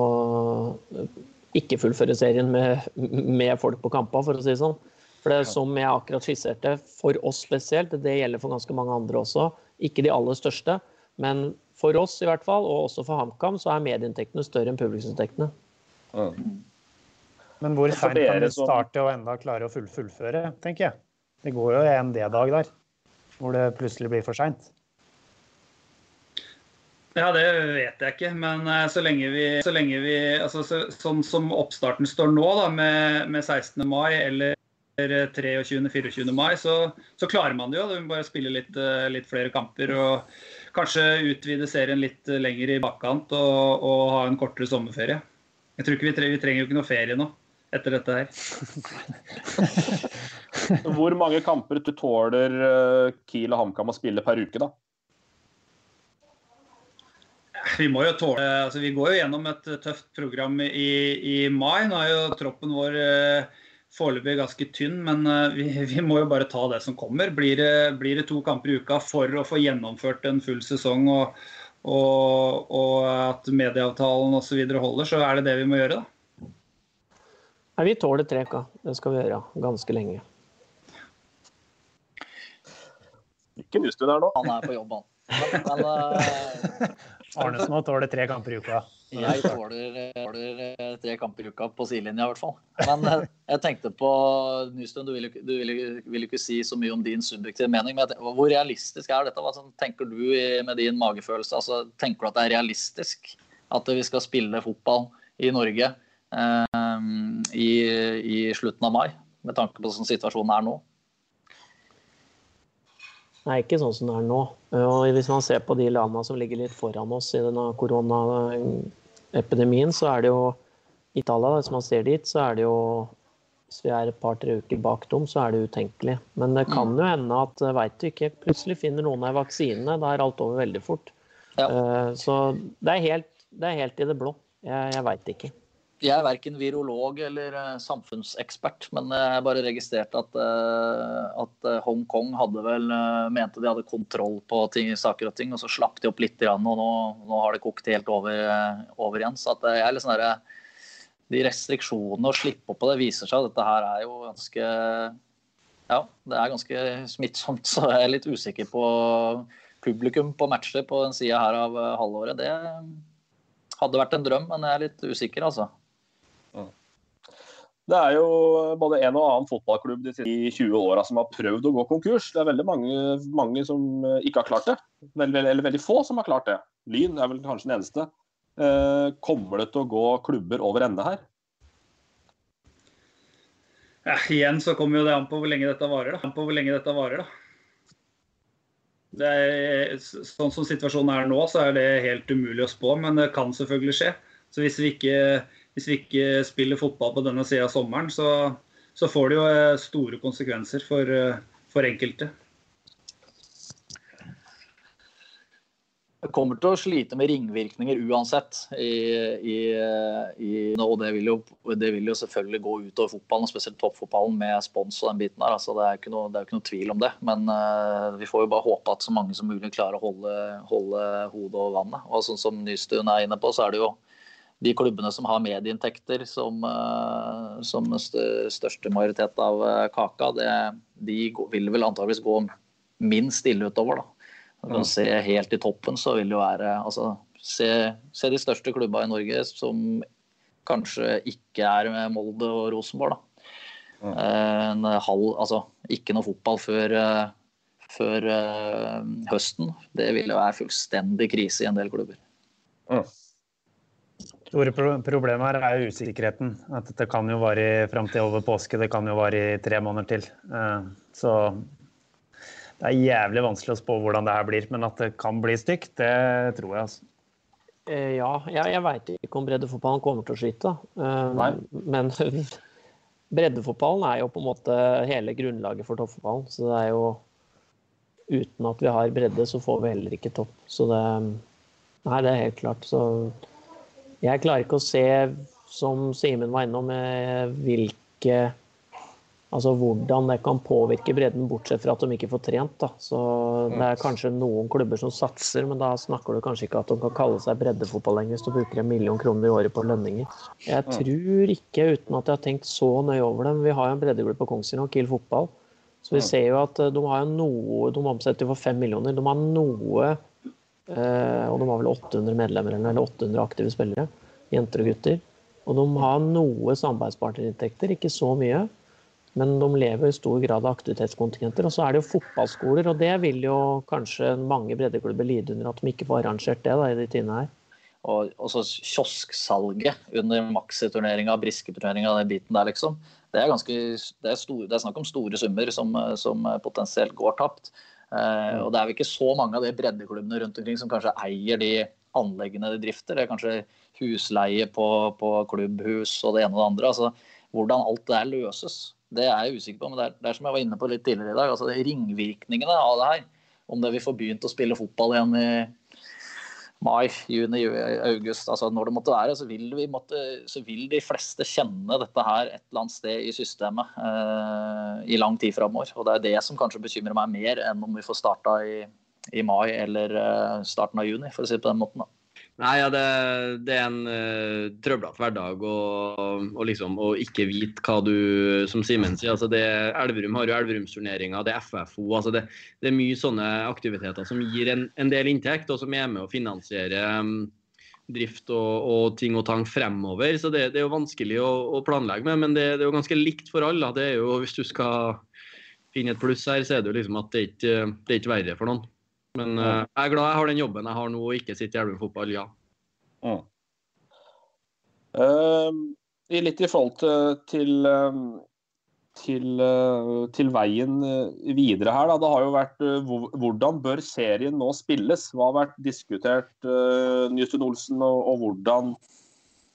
ikke fullføre serien med, med folk på kampa, for å si det sånn. For det som jeg akkurat skisserte, for oss spesielt, det gjelder for ganske mange andre også, ikke de aller største, men for oss i hvert fall, og også for HamKam, så er medieinntektene større enn publikumsinntektene.
Mm. Men hvor seint kan vi starte og enda klare å full fullføre, tenker jeg. Det går jo en D-dag der, hvor det plutselig blir for seint.
Ja, det vet jeg ikke. Men så lenge vi, så lenge vi altså, så, Sånn som oppstarten står nå, da, med, med 16. mai eller 23.-24. mai, så, så, klarer man det jo. Vi må bare spille litt, litt, flere kamper og kanskje utvide serien litt lenger i bakkant og, og ha en kortere sommerferie. Jeg tror ikke vi, trenger, vi trenger jo ikke noe ferie nå etter dette her.
Hvor mange kamper du tåler Kiel og HamKam å spille per uke, da?
Vi må jo tåle altså Vi går jo gjennom et tøft program i, i mai. Nå er jo troppen vår eh, foreløpig ganske tynn, men vi, vi, må jo bare ta det som kommer. Blir det, blir det, to kamper i uka for å få gjennomført en full sesong og, og, og at medieavtalen osv. holder, så er det det vi må gjøre, da.
Nei, Vi tåler tre uker. Det skal vi gjøre ganske lenge.
Ikke Nystuen der nå.
Han er på jobb, han. Men, men,
uh, Arnesen må tåle tre kamper i uka.
Jeg tåler, tåler tre kamper i uka på sidelinja, i hvert fall. Men jeg, jeg tenkte på Nystuen, du vil du vil, vil ikke si så mye om din subjektive mening. men Hvor realistisk er dette? Hva tenker du med din magefølelse? Altså, tenker du at det er realistisk at vi skal spille fotball i Norge eh, i, i, slutten av mai, med tanke på sånn situasjonen er nå?
Nei, ikke sånn som det er nå. Og hvis man ser på de landene som ligger litt foran oss i denne koronaepidemien, så er det jo Italia, hvis man ser dit, så er det jo Hvis vi er et par-tre uker bak dem, så er det utenkelig. Men det kan jo hende at veit du ikke, plutselig finner noen av vaksinene. Da er alt over veldig fort. Ja. Så det er, helt, det er, helt, i det blå. Jeg, jeg veit ikke.
Jeg er verken virolog eller uh, samfunnsekspert, men jeg bare registrerte at, uh, at uh, Hongkong hadde vel mente de hadde kontroll på ting, saker og ting, og så slapp de opp litt, og nå, nå har det kokt helt over, over igjen. Så jeg er litt sånn der, De restriksjonene og slippe opp på det viser seg at dette her er jo ganske Ja, det er ganske smittsomt, så jeg er litt usikker på publikum på matcher på den sida her av halvåret. Det hadde vært en drøm, men jeg er litt usikker, altså.
Det er jo både en og annen fotballklubb de siste 20 åra som har prøvd å gå konkurs. Det er veldig mange, mange som eh, ikke har klart det. Eller, eller, veldig få som har klart det. Lyn er vel kanskje den eneste. Eh, kommer det til å gå klubber over ende her?
Ja, igjen så kommer jo det an på hvor lenge dette varer. Da. På hvor lenge dette varer, da. Er, sånn som situasjonen er nå, så er det helt umulig å spå, men det kan selvfølgelig skje. Så hvis vi ikke hvis vi ikke spiller fotball på denne sida av sommeren, så, så, får det jo eh, store konsekvenser for, eh, for enkelte.
Det kommer til å slite med ringvirkninger uansett. I, i, i, og det vil, jo, det vil, jo, selvfølgelig gå utover fotballen, spesielt toppfotballen med spons og den biten der. Altså, det, er ikke ikke noe tvil om det. Men uh, vi får jo bare håpe at så mange som mulig klarer å holde, holde hodet over vannet. Og sånn som Nystuen er inne på, så er det jo de klubbene som har medieinntekter som, eh, som største majoritet av eh, kaka, det, de vil vel antageligvis gå minst ille utover. da. Når se helt i toppen, så vil det jo være altså, se, se, de største klubba i Norge som kanskje ikke er med Molde og Rosenborg. da. En halv, altså ikke noe fotball før, før høsten. Det ville være fullstendig krise i en del klubber. Mm
store problemet her er jo usikkerheten. At dette kan jo vare fram til over påske. Det kan jo vare i tre måneder til. Eh, så det er jævlig vanskelig å spå hvordan det her blir. Men at det kan bli stygt, det tror jeg. altså.
Eh, ja, jeg, jeg veit ikke om breddefotballen kommer til å slite. Eh, Nei. Men breddefotballen er jo på en måte hele grunnlaget for toppfotballen. Så det er jo Uten at vi har bredde, så får vi heller ikke topp. Så det Nei, det er helt klart. Så jeg klarer ikke å se, som Simen var innom, hvilke Altså hvordan det kan påvirke bredden, bortsett fra at de ikke får trent. Da. Så Det er kanskje noen klubber som satser, men da snakker du kanskje ikke at de kan kalle seg breddefotball lenger hvis du bruker en million kroner i året på lønninger. Jeg tror ikke, uten at jeg har tenkt så nøye over dem Vi har jo en breddeklubb på Kongsvinger, Kiel fotball. Så vi ser jo at eh, de har noe De omsetter for fem millioner. De har noe Eh, og de har vel 800 medlemmer eller 800 aktive spillere, jenter og gutter. Og de har noe samarbeidspartnerinntekter, ikke så mye. Men de lever i stor grad av aktivitetskontingenter. Og så er det jo fotballskoler, og det vil jo kanskje mange breddeklubber lide under at de ikke får arrangert det da, i de tidene her.
Og også kiosksalget under maxiturneringa, brisketurneringa, den biten der, liksom. Det er, ganske, det er, store, det er snakk om store summer som, som potensielt går tapt. Uh, og det er vel ikke så mange av de breddeklubbene rundt omkring som kanskje eier de anleggene de drifter. Det er kanskje husleie på, på klubbhus og det ene og det andre. Altså, hvordan alt det her løses, det er jeg usikker på. Men det er, det er som jeg var inne på litt tidligere i dag, altså ringvirkningene av det her. Om det vi får begynt å spille fotball igjen i mai, juni, august, altså når det måtte være, så vil, måtte, så vil, de fleste kjenne dette her et eller annet sted i systemet eh, i lang tid framover. Og det er det som kanskje bekymrer meg mer enn om vi får starta i, i mai eller eh, starten av juni, for å si det på den måten. da.
Nei, ja, det, det, er en uh, trøblete hverdag å liksom, ikke vite hva du Som Simen sier, altså det, Elverum har jo Elverumsturneringer, det er FFO. altså det, det, er mye sånne aktiviteter som gir en, en, del inntekt, og som er med å finansiere um, drift og, og, ting og tang fremover. Så det, det er jo vanskelig å, å, planlegge med, men det, er jo ganske likt for alle. Det er jo, Hvis du skal finne et pluss her, så er det jo liksom at det ikke det er ikke verre for noen. Men uh, jeg er glad jeg har den jobben jeg har nå og ikke sitter i Elverum fotball, ja. Mm.
Uh, litt i forhold til, til, ehm, til, uh, til veien eh, videre her. Da. Det har jo vært Hvordan bør serien nå spilles? Hva har vært diskutert, uh, Newton Olsen, og, og hvordan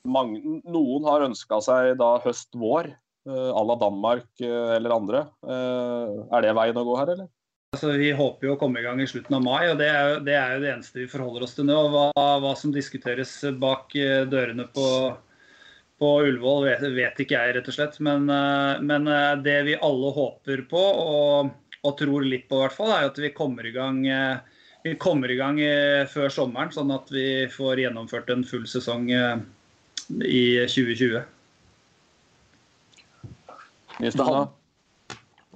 mange, Noen har ønska seg da høst-vår, à la Danmark eller andre. er det veien å gå her, eller?
Altså, vi håper jo å komme i gang i slutten av mai, og det er, jo det, er jo det eneste vi forholder oss til nå. Hva, hva som diskuteres bak eh, dørene på, på Ullevål vet, vet ikke jeg, rett og slett. Men, eh, men eh, det vi alle håper på, og, og tror litt på, i hvert fall, er at vi kommer i gang, vi kommer i gang før sommeren, sånn at vi får gjennomført en full sesong i 2020.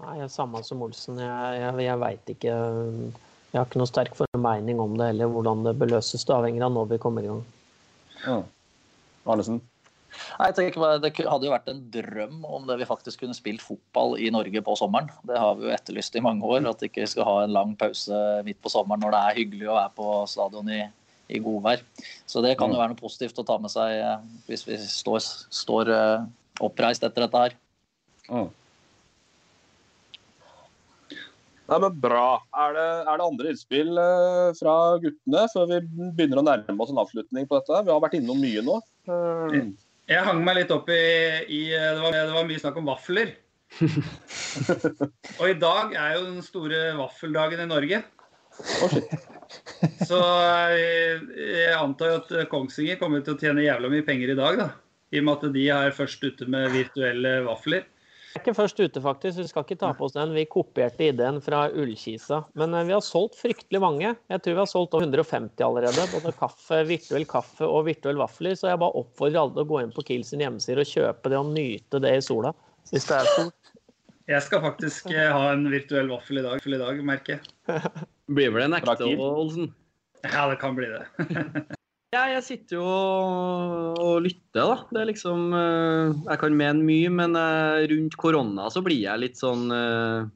Nei, jeg er samme som Olsen. Jeg, jeg, jeg veit ikke. Jeg har ikke noe sterk formening om det heller, hvordan det bør løses. Det avhenger av når vi kommer i gang.
Ja. Arnesen?
Nei, jeg tenker bare, Det hadde jo vært en drøm om det vi faktisk kunne spilt fotball i Norge på sommeren. Det har vi jo etterlyst i mange år. At vi ikke skal ha en lang pause midt på sommeren når det er hyggelig å være på stadion i, i godvær. Så det kan jo være noe positivt å ta med seg eh, hvis vi står, står eh, oppreist etter dette her.
Mm. Nei, men Bra. Er det, er det andre innspill eh, fra guttene før vi begynner å nærme oss en avslutning på dette? Vi har vært innom mye nå. Eh,
Jeg hang meg litt opp i, i det, var, det var mye snakk om vafler. Og i dag er jo den store vaffeldagen i Norge. Så jeg, jeg antar jo at Kongsvinger kommer til å tjene jævla mye penger i dag, da. I og med at de er først ute med virtuelle vafler.
Vi er ikke først ute, faktisk. Vi skal ikke ta på oss den. Vi kopierte ideen fra Ullkisa. Men eh, vi har solgt fryktelig mange. Jeg tror vi har solgt over 150 allerede. Både kaffe, virtuell kaffe og virtuell vafler. Så jeg bare oppfordrer alle til å gå inn på Kiel sin hjemmeside og kjøpe det og nyte det i sola. Hvis det er sol.
Jeg skal faktisk eh, ha en virtuell vaffel i dag, i dag merker jeg.
Blir vel en ekte Olsen?
Ja, det kan bli det.
Ja, jeg sitter jo og, lytter, da. Det er liksom eh, Jeg kan mene mye, men eh, rundt korona så blir jeg litt sånn eh,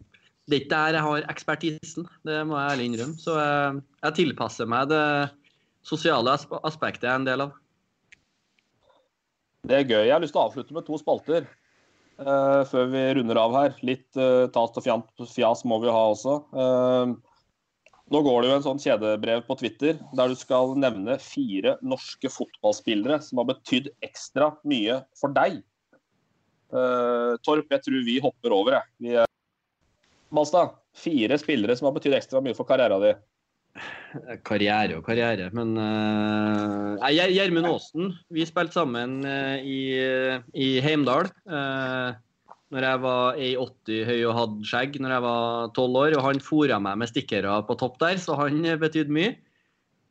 Det er ikke der jeg har ekspertisen, det må jeg ærlig innrømme. Så jeg, jeg tilpasser meg det sosiale aspektet jeg er en del av.
Det er gøy. Jeg har lyst til å avslutte med to spalter uh, før vi runder av her. Litt uh, tas og fjas må vi ha også. Eh, nå går det jo en sånn kjedebrev på Twitter der du skal nevne fire norske fotballspillere som har betydd ekstra mye for deg. Uh, Torp, jeg tror vi hopper over, jeg. Vi, uh, Balstad, fire spillere som har betydd ekstra mye for karrieren din.
Karriere og karriere, men uh, Gjermund Aasen. Vi spilte sammen uh, i, i Heimdal. Uh, når jeg var 1,80 høy og hadde skjegg når jeg var 12 år. Og han fora meg med stikkere på topp der, så han eh, betydde mye.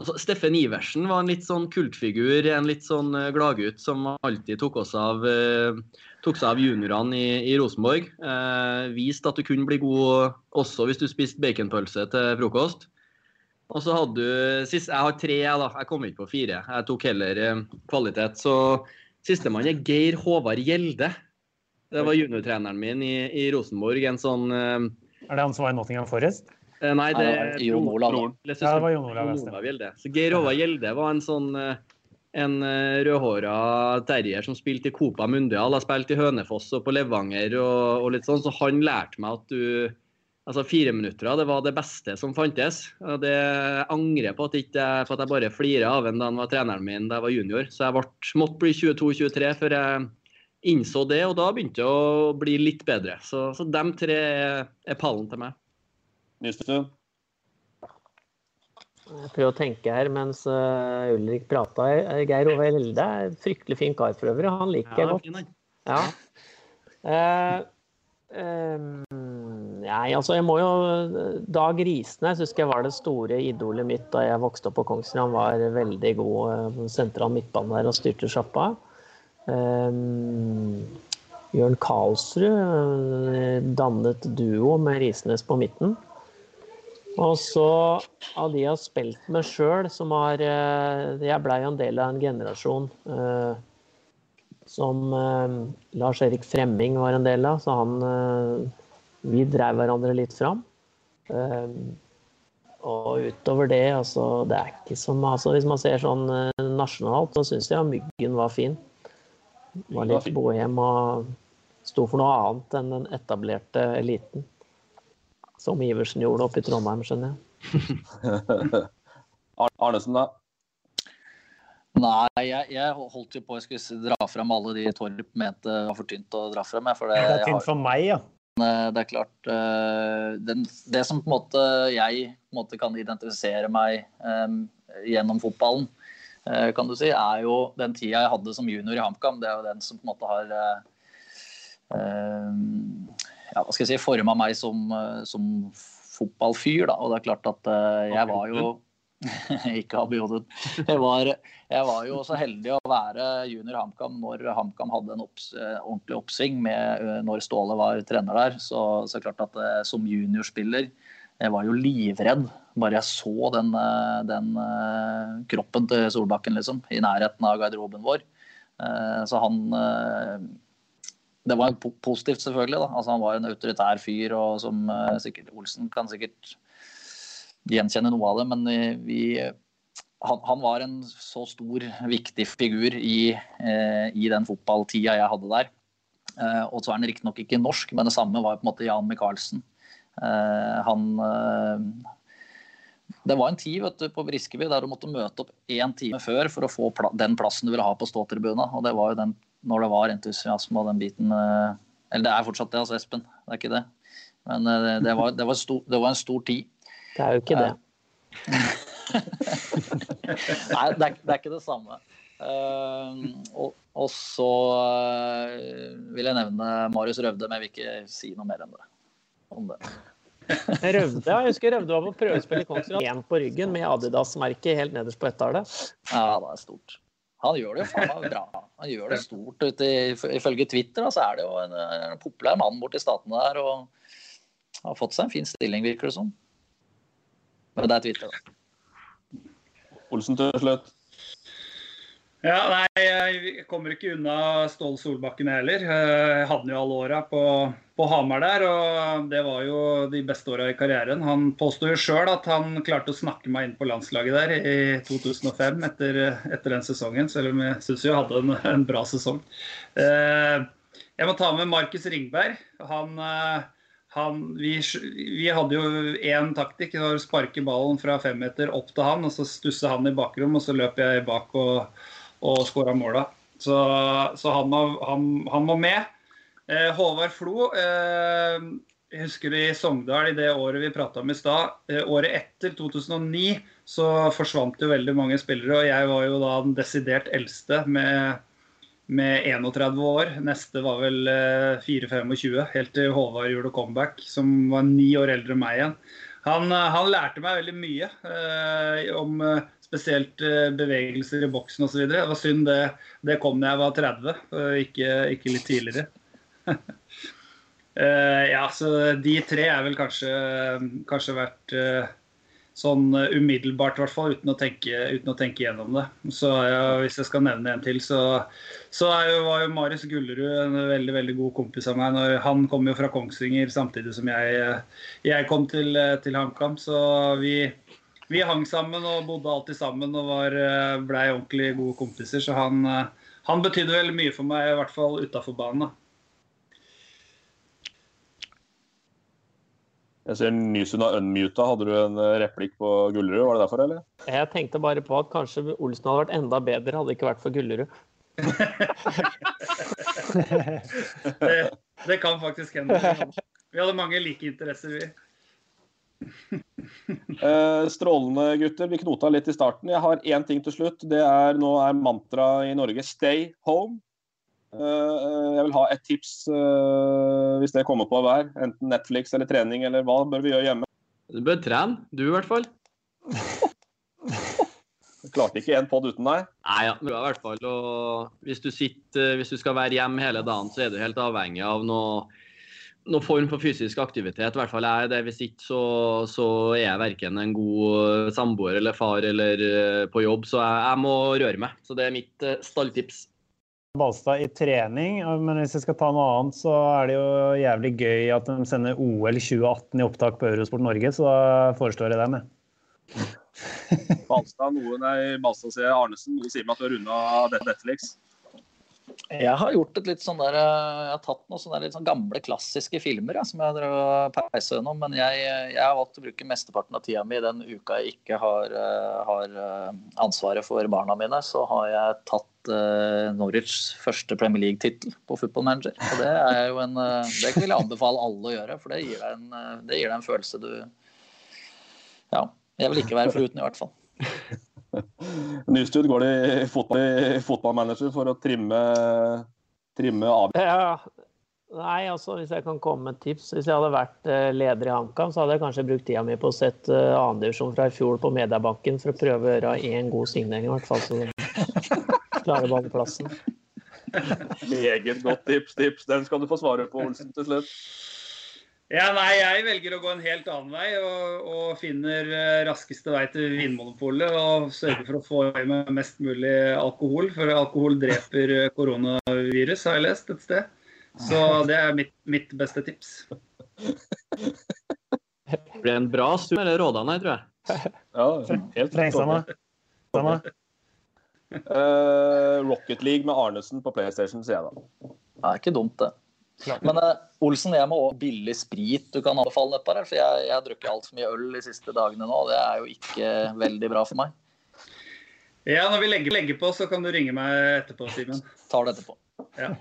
Og så Steffen Iversen var en litt sånn kultfigur, en litt sånn eh, gladgutt som alltid tok, oss av, eh, tok seg av juniorene i, i Rosenborg. Eh, viste at du kunne bli god også hvis du spiste baconpølse til frokost. Og så hadde du sist, Jeg har tre, jeg, da. Jeg kom ikke på fire. Jeg tok heller kvalitet. Så sistemann er Geir Håvard Gjelde. Det var juniortreneren min i, i Rosenborg. En sånn uh,
Er det han som var i Nottingham Forest?
Uh, Nei, det er
Jon Olav.
Ja, det var Jon Olav,
Gjelde. Så Geir Håvard Gjelde var en sånn uh, en rødhåra terrier som spilte i Copa Mundial. Har spilt i Hønefoss og på Levanger og, og litt sånn. Så han lærte meg at du Altså Fire minutter det var det beste som fantes. og Det angrer på at, ikke, at jeg bare flira av ham da han var treneren min da jeg var junior. Så jeg ble, måtte bli 22-23 før jeg innså det, og da begynte det å bli litt bedre. Så, så de tre er, er pallen til meg.
Nystuen?
Jeg prøver å tenke her mens eh, Ulrik prata. Geir Ove Helde er en fryktelig fin kar for øvrig. Han liker jeg
Ja,
godt.
fin.
Ja. Uh, um, nei, altså jeg må jo Dag Risnes husker jeg var det store idolet mitt da jeg vokste opp på Kongsvinger. Han var veldig god eh, sentral midtbane der og styrte sjappa. Ehm, Jørn Karlsrud eh, dannet duo med Risnes på midten. Og så av de jeg har spilt med sjøl, som har eh, Jeg blei en del av en generasjon eh, som eh, Lars-Erik Fremming var en del av, så han eh, Vi drev hverandre litt fram. Eh, og utover det, altså Det er ikke som altså, Hvis man ser sånn eh, nasjonalt, så syns jeg Myggen var fin. Var litt bohem og sto for noe annet enn den etablerte eliten. Som Iversen gjorde oppe i Trondheim, skjønner jeg.
Arnesen, da?
Nei, jeg, jeg holdt jo på jeg skulle dra fram alle de Torp mente var for tynt å dra fram. For det,
Det er tynt for meg, ja.
Eh, Det er klart Det, Det som på en måte jeg på en måte kan identifisere meg um, gjennom fotballen, eh, kan du si, er jo den tida jeg hadde som junior i HamKam. Det er jo den som på en måte har eh, ja, hva skal jeg si, forma meg som, som fotballfyr. Da. Og det er klart at jeg var jo ikke Abu Jeg, var, jeg var jo så heldig å være junior HamKam når HamKam hadde en opps, ordentlig oppsving med når Ståle var trener der. Så, så klart at som juniorspiller jeg var jo livredd bare jeg så den, den kroppen til Solbakken liksom, i nærheten av garderoben vår. Så han Det var positivt, selvfølgelig. Da. Altså, han var en autoritær fyr, og som sikkert Olsen kan sikkert gjenkjenne noe av det. Men vi, han, han, var en så stor, viktig figur i, i den fotballtida jeg hadde der. Og så er han riktignok ikke norsk, men det samme var på en måte Jan Michaelsen. Han det var en tid vet du, på Briskeby der du måtte møte opp én time før for å få pla den plassen du ville ha på ståtribunen. Og det var jo den når det var entusiasme og den biten Eller det er fortsatt det, altså, Espen. Det er ikke det. Men det, det, var, det, var, stor, det var, en stor tid.
Det er jo ikke det.
Nei, det er, det er, ikke det samme. Uh, og, og, så uh, vil jeg nevne Marius Røvde, men jeg vil ikke si noe mer enn det. Om det.
Røvde, jeg husker Røvde var på prøvespill i Kongsvinger. Én på ryggen med Adidas-merket helt nederst på Etterhallet.
Ja, det er stort. Han gjør det jo faen meg bra. Han gjør det stort. Ute, ifølge Twitter da, så er det jo en, en populær mann borti statene der. Og har fått seg en fin stilling, virker det som. Men det er Twitter, da.
Olsen til slutt.
Ja, nei, Jeg kommer ikke unna Ståle Solbakken heller. Jeg hadde jo alle åra på, på, Hamar der, og det var jo de beste åra i karrieren. Han påstår jo sjøl at han klarte å snakke meg inn på landslaget der i 2005 etter, etter den sesongen, selv om jeg syns jeg hadde en, en, bra sesong. Jeg må ta med Markus Ringberg. Han, han, vi, vi, hadde jo én taktikk. Det var å sparke ballen fra femmeter opp til han, og så stusse han i bakrom, og så løp jeg bak og og skåra måla. Så, så han, må, han, han, må, med. Eh, Håvard Flo eh, jeg husker i Sogndal i det året vi prata om i stad. Eh, året etter, 2009, så forsvant jo veldig mange spillere. Og jeg var jo da den desidert eldste med, med 31 år. Neste var vel 4-25, eh, helt til Håvard gjorde comeback, som var ni år eldre enn meg igjen. Han, eh, han lærte meg veldig mye eh, om spesielt eh, bevegelser i boksen osv. Det var synd det, det kom da jeg var 30, ikke, ikke litt tidligere. uh, ja, så de tre er vel kanskje, kanskje vært uh, sånn umiddelbart, i hvert fall, uten å tenke, uten å tenke gjennom det. Så ja, Hvis jeg skal nevne en til, så, så jo, var jo Marius Gullerud en veldig veldig god kompis av meg. Når, han kom jo fra Kongsvinger samtidig som jeg, jeg kom til, til HamKam. Så vi, vi hang sammen og bodde alltid sammen og var, eh, blei ordentlig gode kompiser. Så han, eh, han betydde veldig mye for meg, i hvert fall utafor banen. da.
Jeg ser Nysund har unmuta. Hadde du en eh, replikk på Gullerud? Var det derfor, eller?
Jeg tenkte bare på at kanskje Olsen hadde vært enda bedre hadde det ikke vært for Gullerud.
det, det, kan faktisk hende. Vi hadde mange like interesser, vi.
Eh, strålende, gutter. Vi knota litt i starten. Jeg har én ting til slutt. Det er Nå er mantraet i Norge 'stay home'. Eh, jeg vil ha et tips eh, hvis det kommer på hver. Enten Netflix eller trening, eller hva bør vi gjøre hjemme?
Du bør trene, du i hvert fall.
Klarte ikke én pod uten deg?
Nei, ja, i hvert fall. Og hvis du, sitter, hvis du skal være hjemme hele dagen, så er du helt avhengig av noe noen form for fysisk aktivitet. I hvert fall er det. Hvis ikke så, så er jeg verken en god samboer eller far eller eh, på jobb, så jeg, jeg, må røre meg. Så det er mitt uh, stalltips.
Balstad i trening, men hvis jeg skal ta noe annet, så er det jo jævlig gøy at de sender OL 2018 i opptak på Eurosport Norge, så da foreslår jeg dem, jeg.
Balstad, noe, nei, Balstad sier Arnesen, noe sier meg at du har runda Netflix.
Jeg har gjort et litt sånn der, eh, jeg har tatt noen sånne litt sånn gamle, klassiske filmer ja, som jeg har peisa gjennom. Men jeg, jeg, har valgt å bruke mesteparten av tida mi den uka jeg ikke har, eh, har eh, ansvaret for barna mine. Så har jeg tatt uh, Norwichs første Premier League-tittel på Football Manager. Og det er jo en, det vil jeg anbefale alle å gjøre, for det gir deg en, det gir deg en følelse du Ja, jeg vil ikke være foruten, i hvert fall.
Nystuen går det i fotball, fotballmanager for å trimme, trimme av...
Ja. Nei, altså hvis jeg kan komme med et tips. Hvis jeg hadde vært eh, leder i HamKam, så hadde jeg kanskje brukt tida mi på å sette uh, annendivisjon fra i fjor på Mediabanken for å prøve å gjøre én god signering, i hvert fall. Så de klarer ballplassen.
Meget godt tips, tips. Den skal du få svare på, Olsen, til slutt.
Ja, nei, jeg velger å gå en helt annen vei og, og finner uh, raskeste vei til Vinmonopolet og sørger for å få i meg mest mulig alkohol. For alkohol dreper koronavirus, har jeg lest et sted. Så det er mitt, mitt beste tips.
Det blir en bra sum eller rådene nei, tror jeg.
Ja, helt.
Trengsane.
Uh, Rocket League med Arnesen på PlayStation, sier jeg da.
Det er ikke dumt, det. Men uh, Olsen, jeg må også billig sprit du kan anbefale dette her. For jeg, jeg har drukket altfor mye øl de siste dagene nå, og det er jo ikke veldig bra for meg.
Ja, når vi legger, legger på, så kan du ringe meg etterpå, Simen.
Tar det etterpå.
Ja.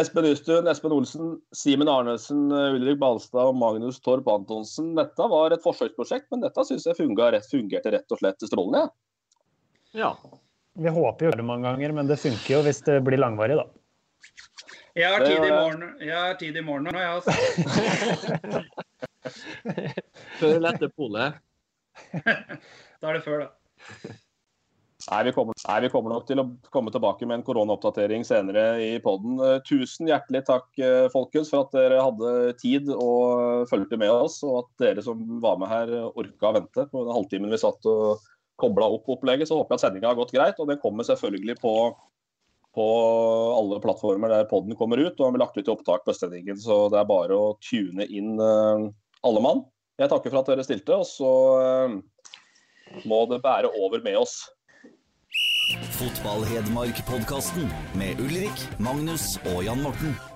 Espen Ystuen, Espen Olsen, Simen Arnesen, Ulrik Balstad og Magnus Torp Antonsen. Dette var et forsøksprosjekt, men dette syns jeg fungerte rett og slett strålende.
Ja.
Vi håper jo det mange ganger, men det funker jo hvis det blir langvarig, da.
Jeg har tid i morgen, jeg har tid i morgen nå, jeg altså.
Før eller etter polet?
Da er det før, da.
Nei vi, kommer, nei, vi kommer nok til å komme tilbake med en koronaoppdatering senere i poden. Tusen hjertelig takk, eh, folkens, for at dere hadde tid og fulgte med oss. Og at dere som var med her, orka å vente på den halvtimen vi satt og kobla opp opplegget. Så håper jeg at sendinga har gått greit. Og den kommer selvfølgelig på, på alle plattformer der poden kommer ut. Og har blir lagt ut i opptak på Østlendingen, så det er bare å tune inn uh, alle mann. Jeg takker for at dere stilte, og så uh, må det bære over med oss.
Fotball-Hedmark-podkasten med Ulrik, Magnus og Jan Morten.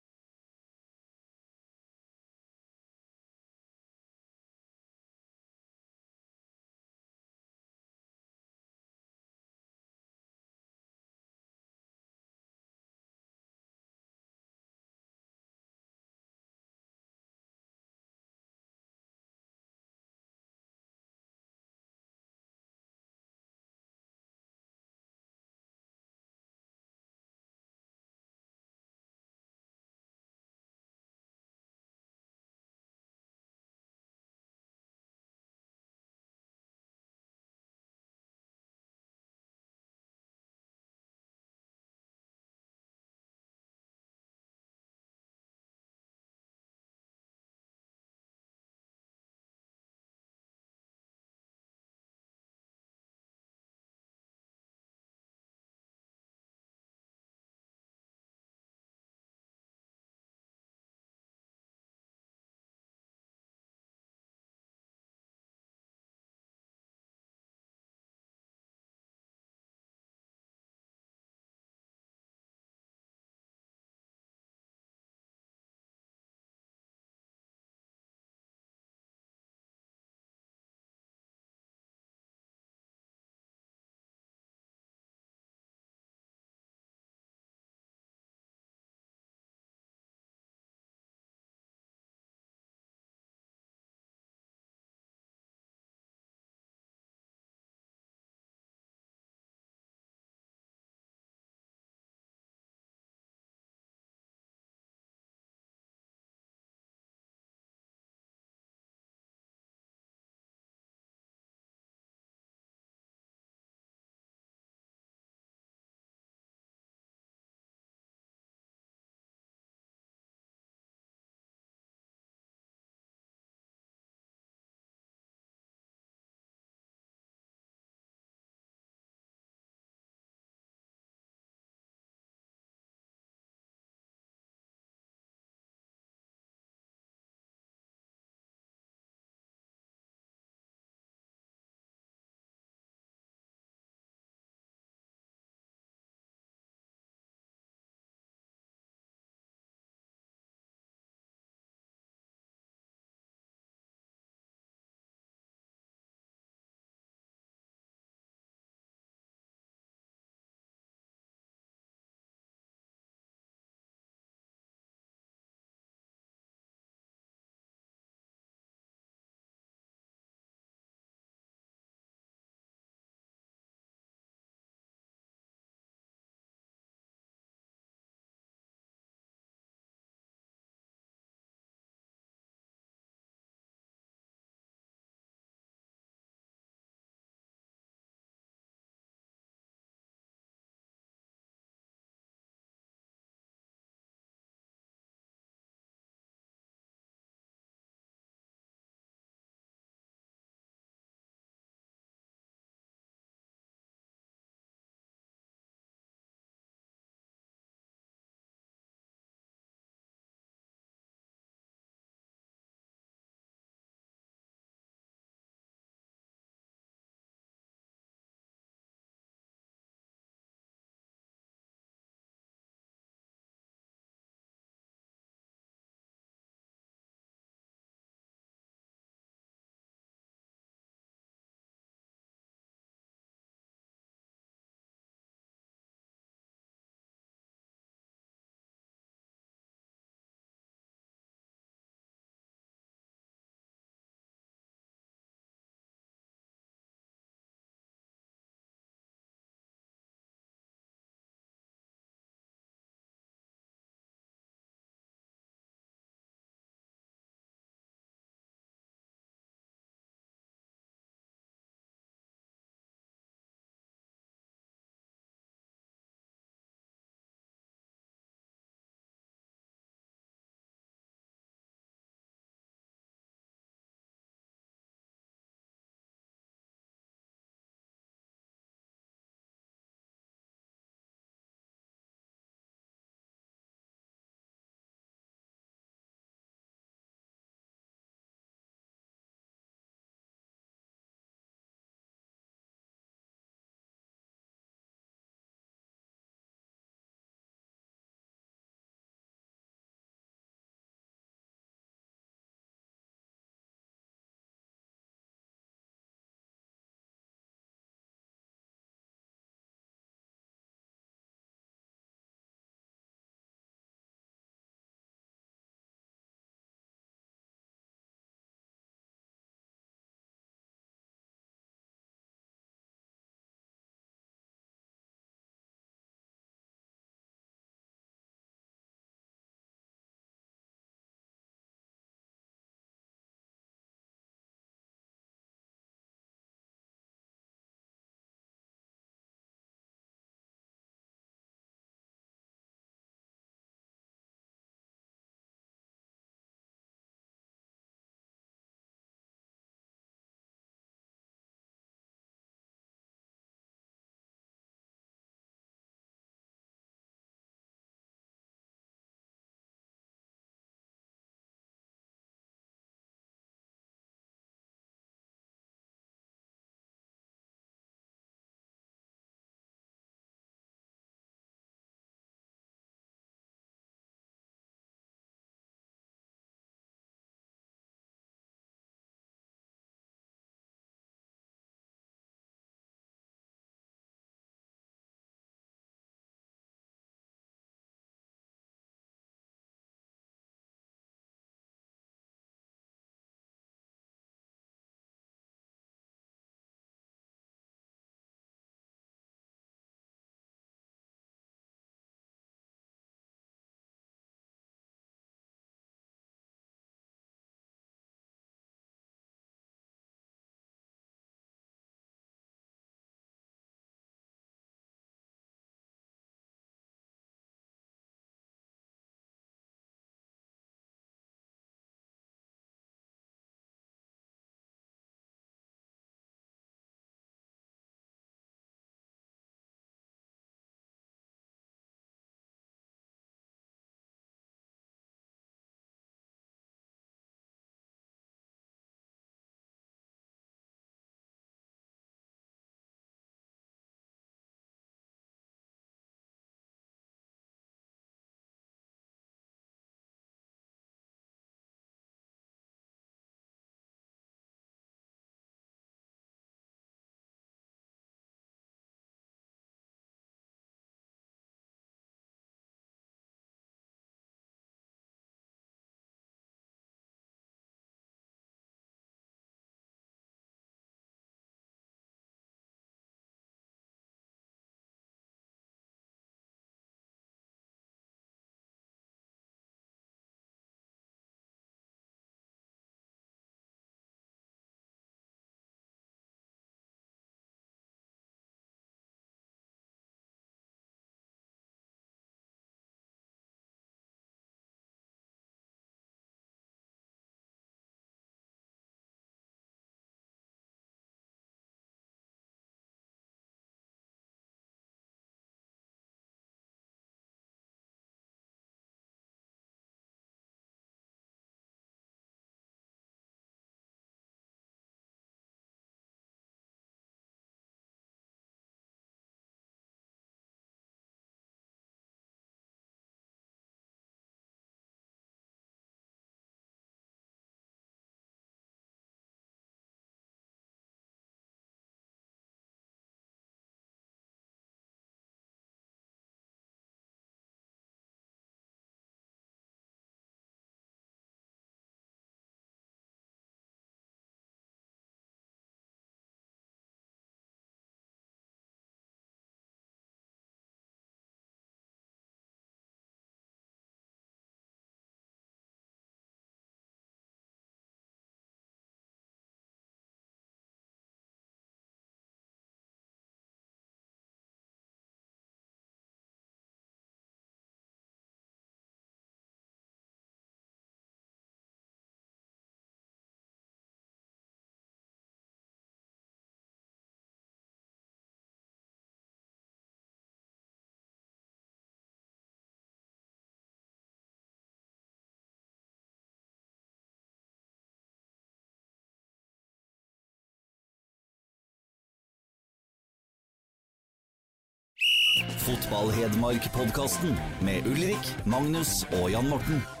Fotball-Hedmark-podkasten med Ulrik, Magnus og Jan Morten.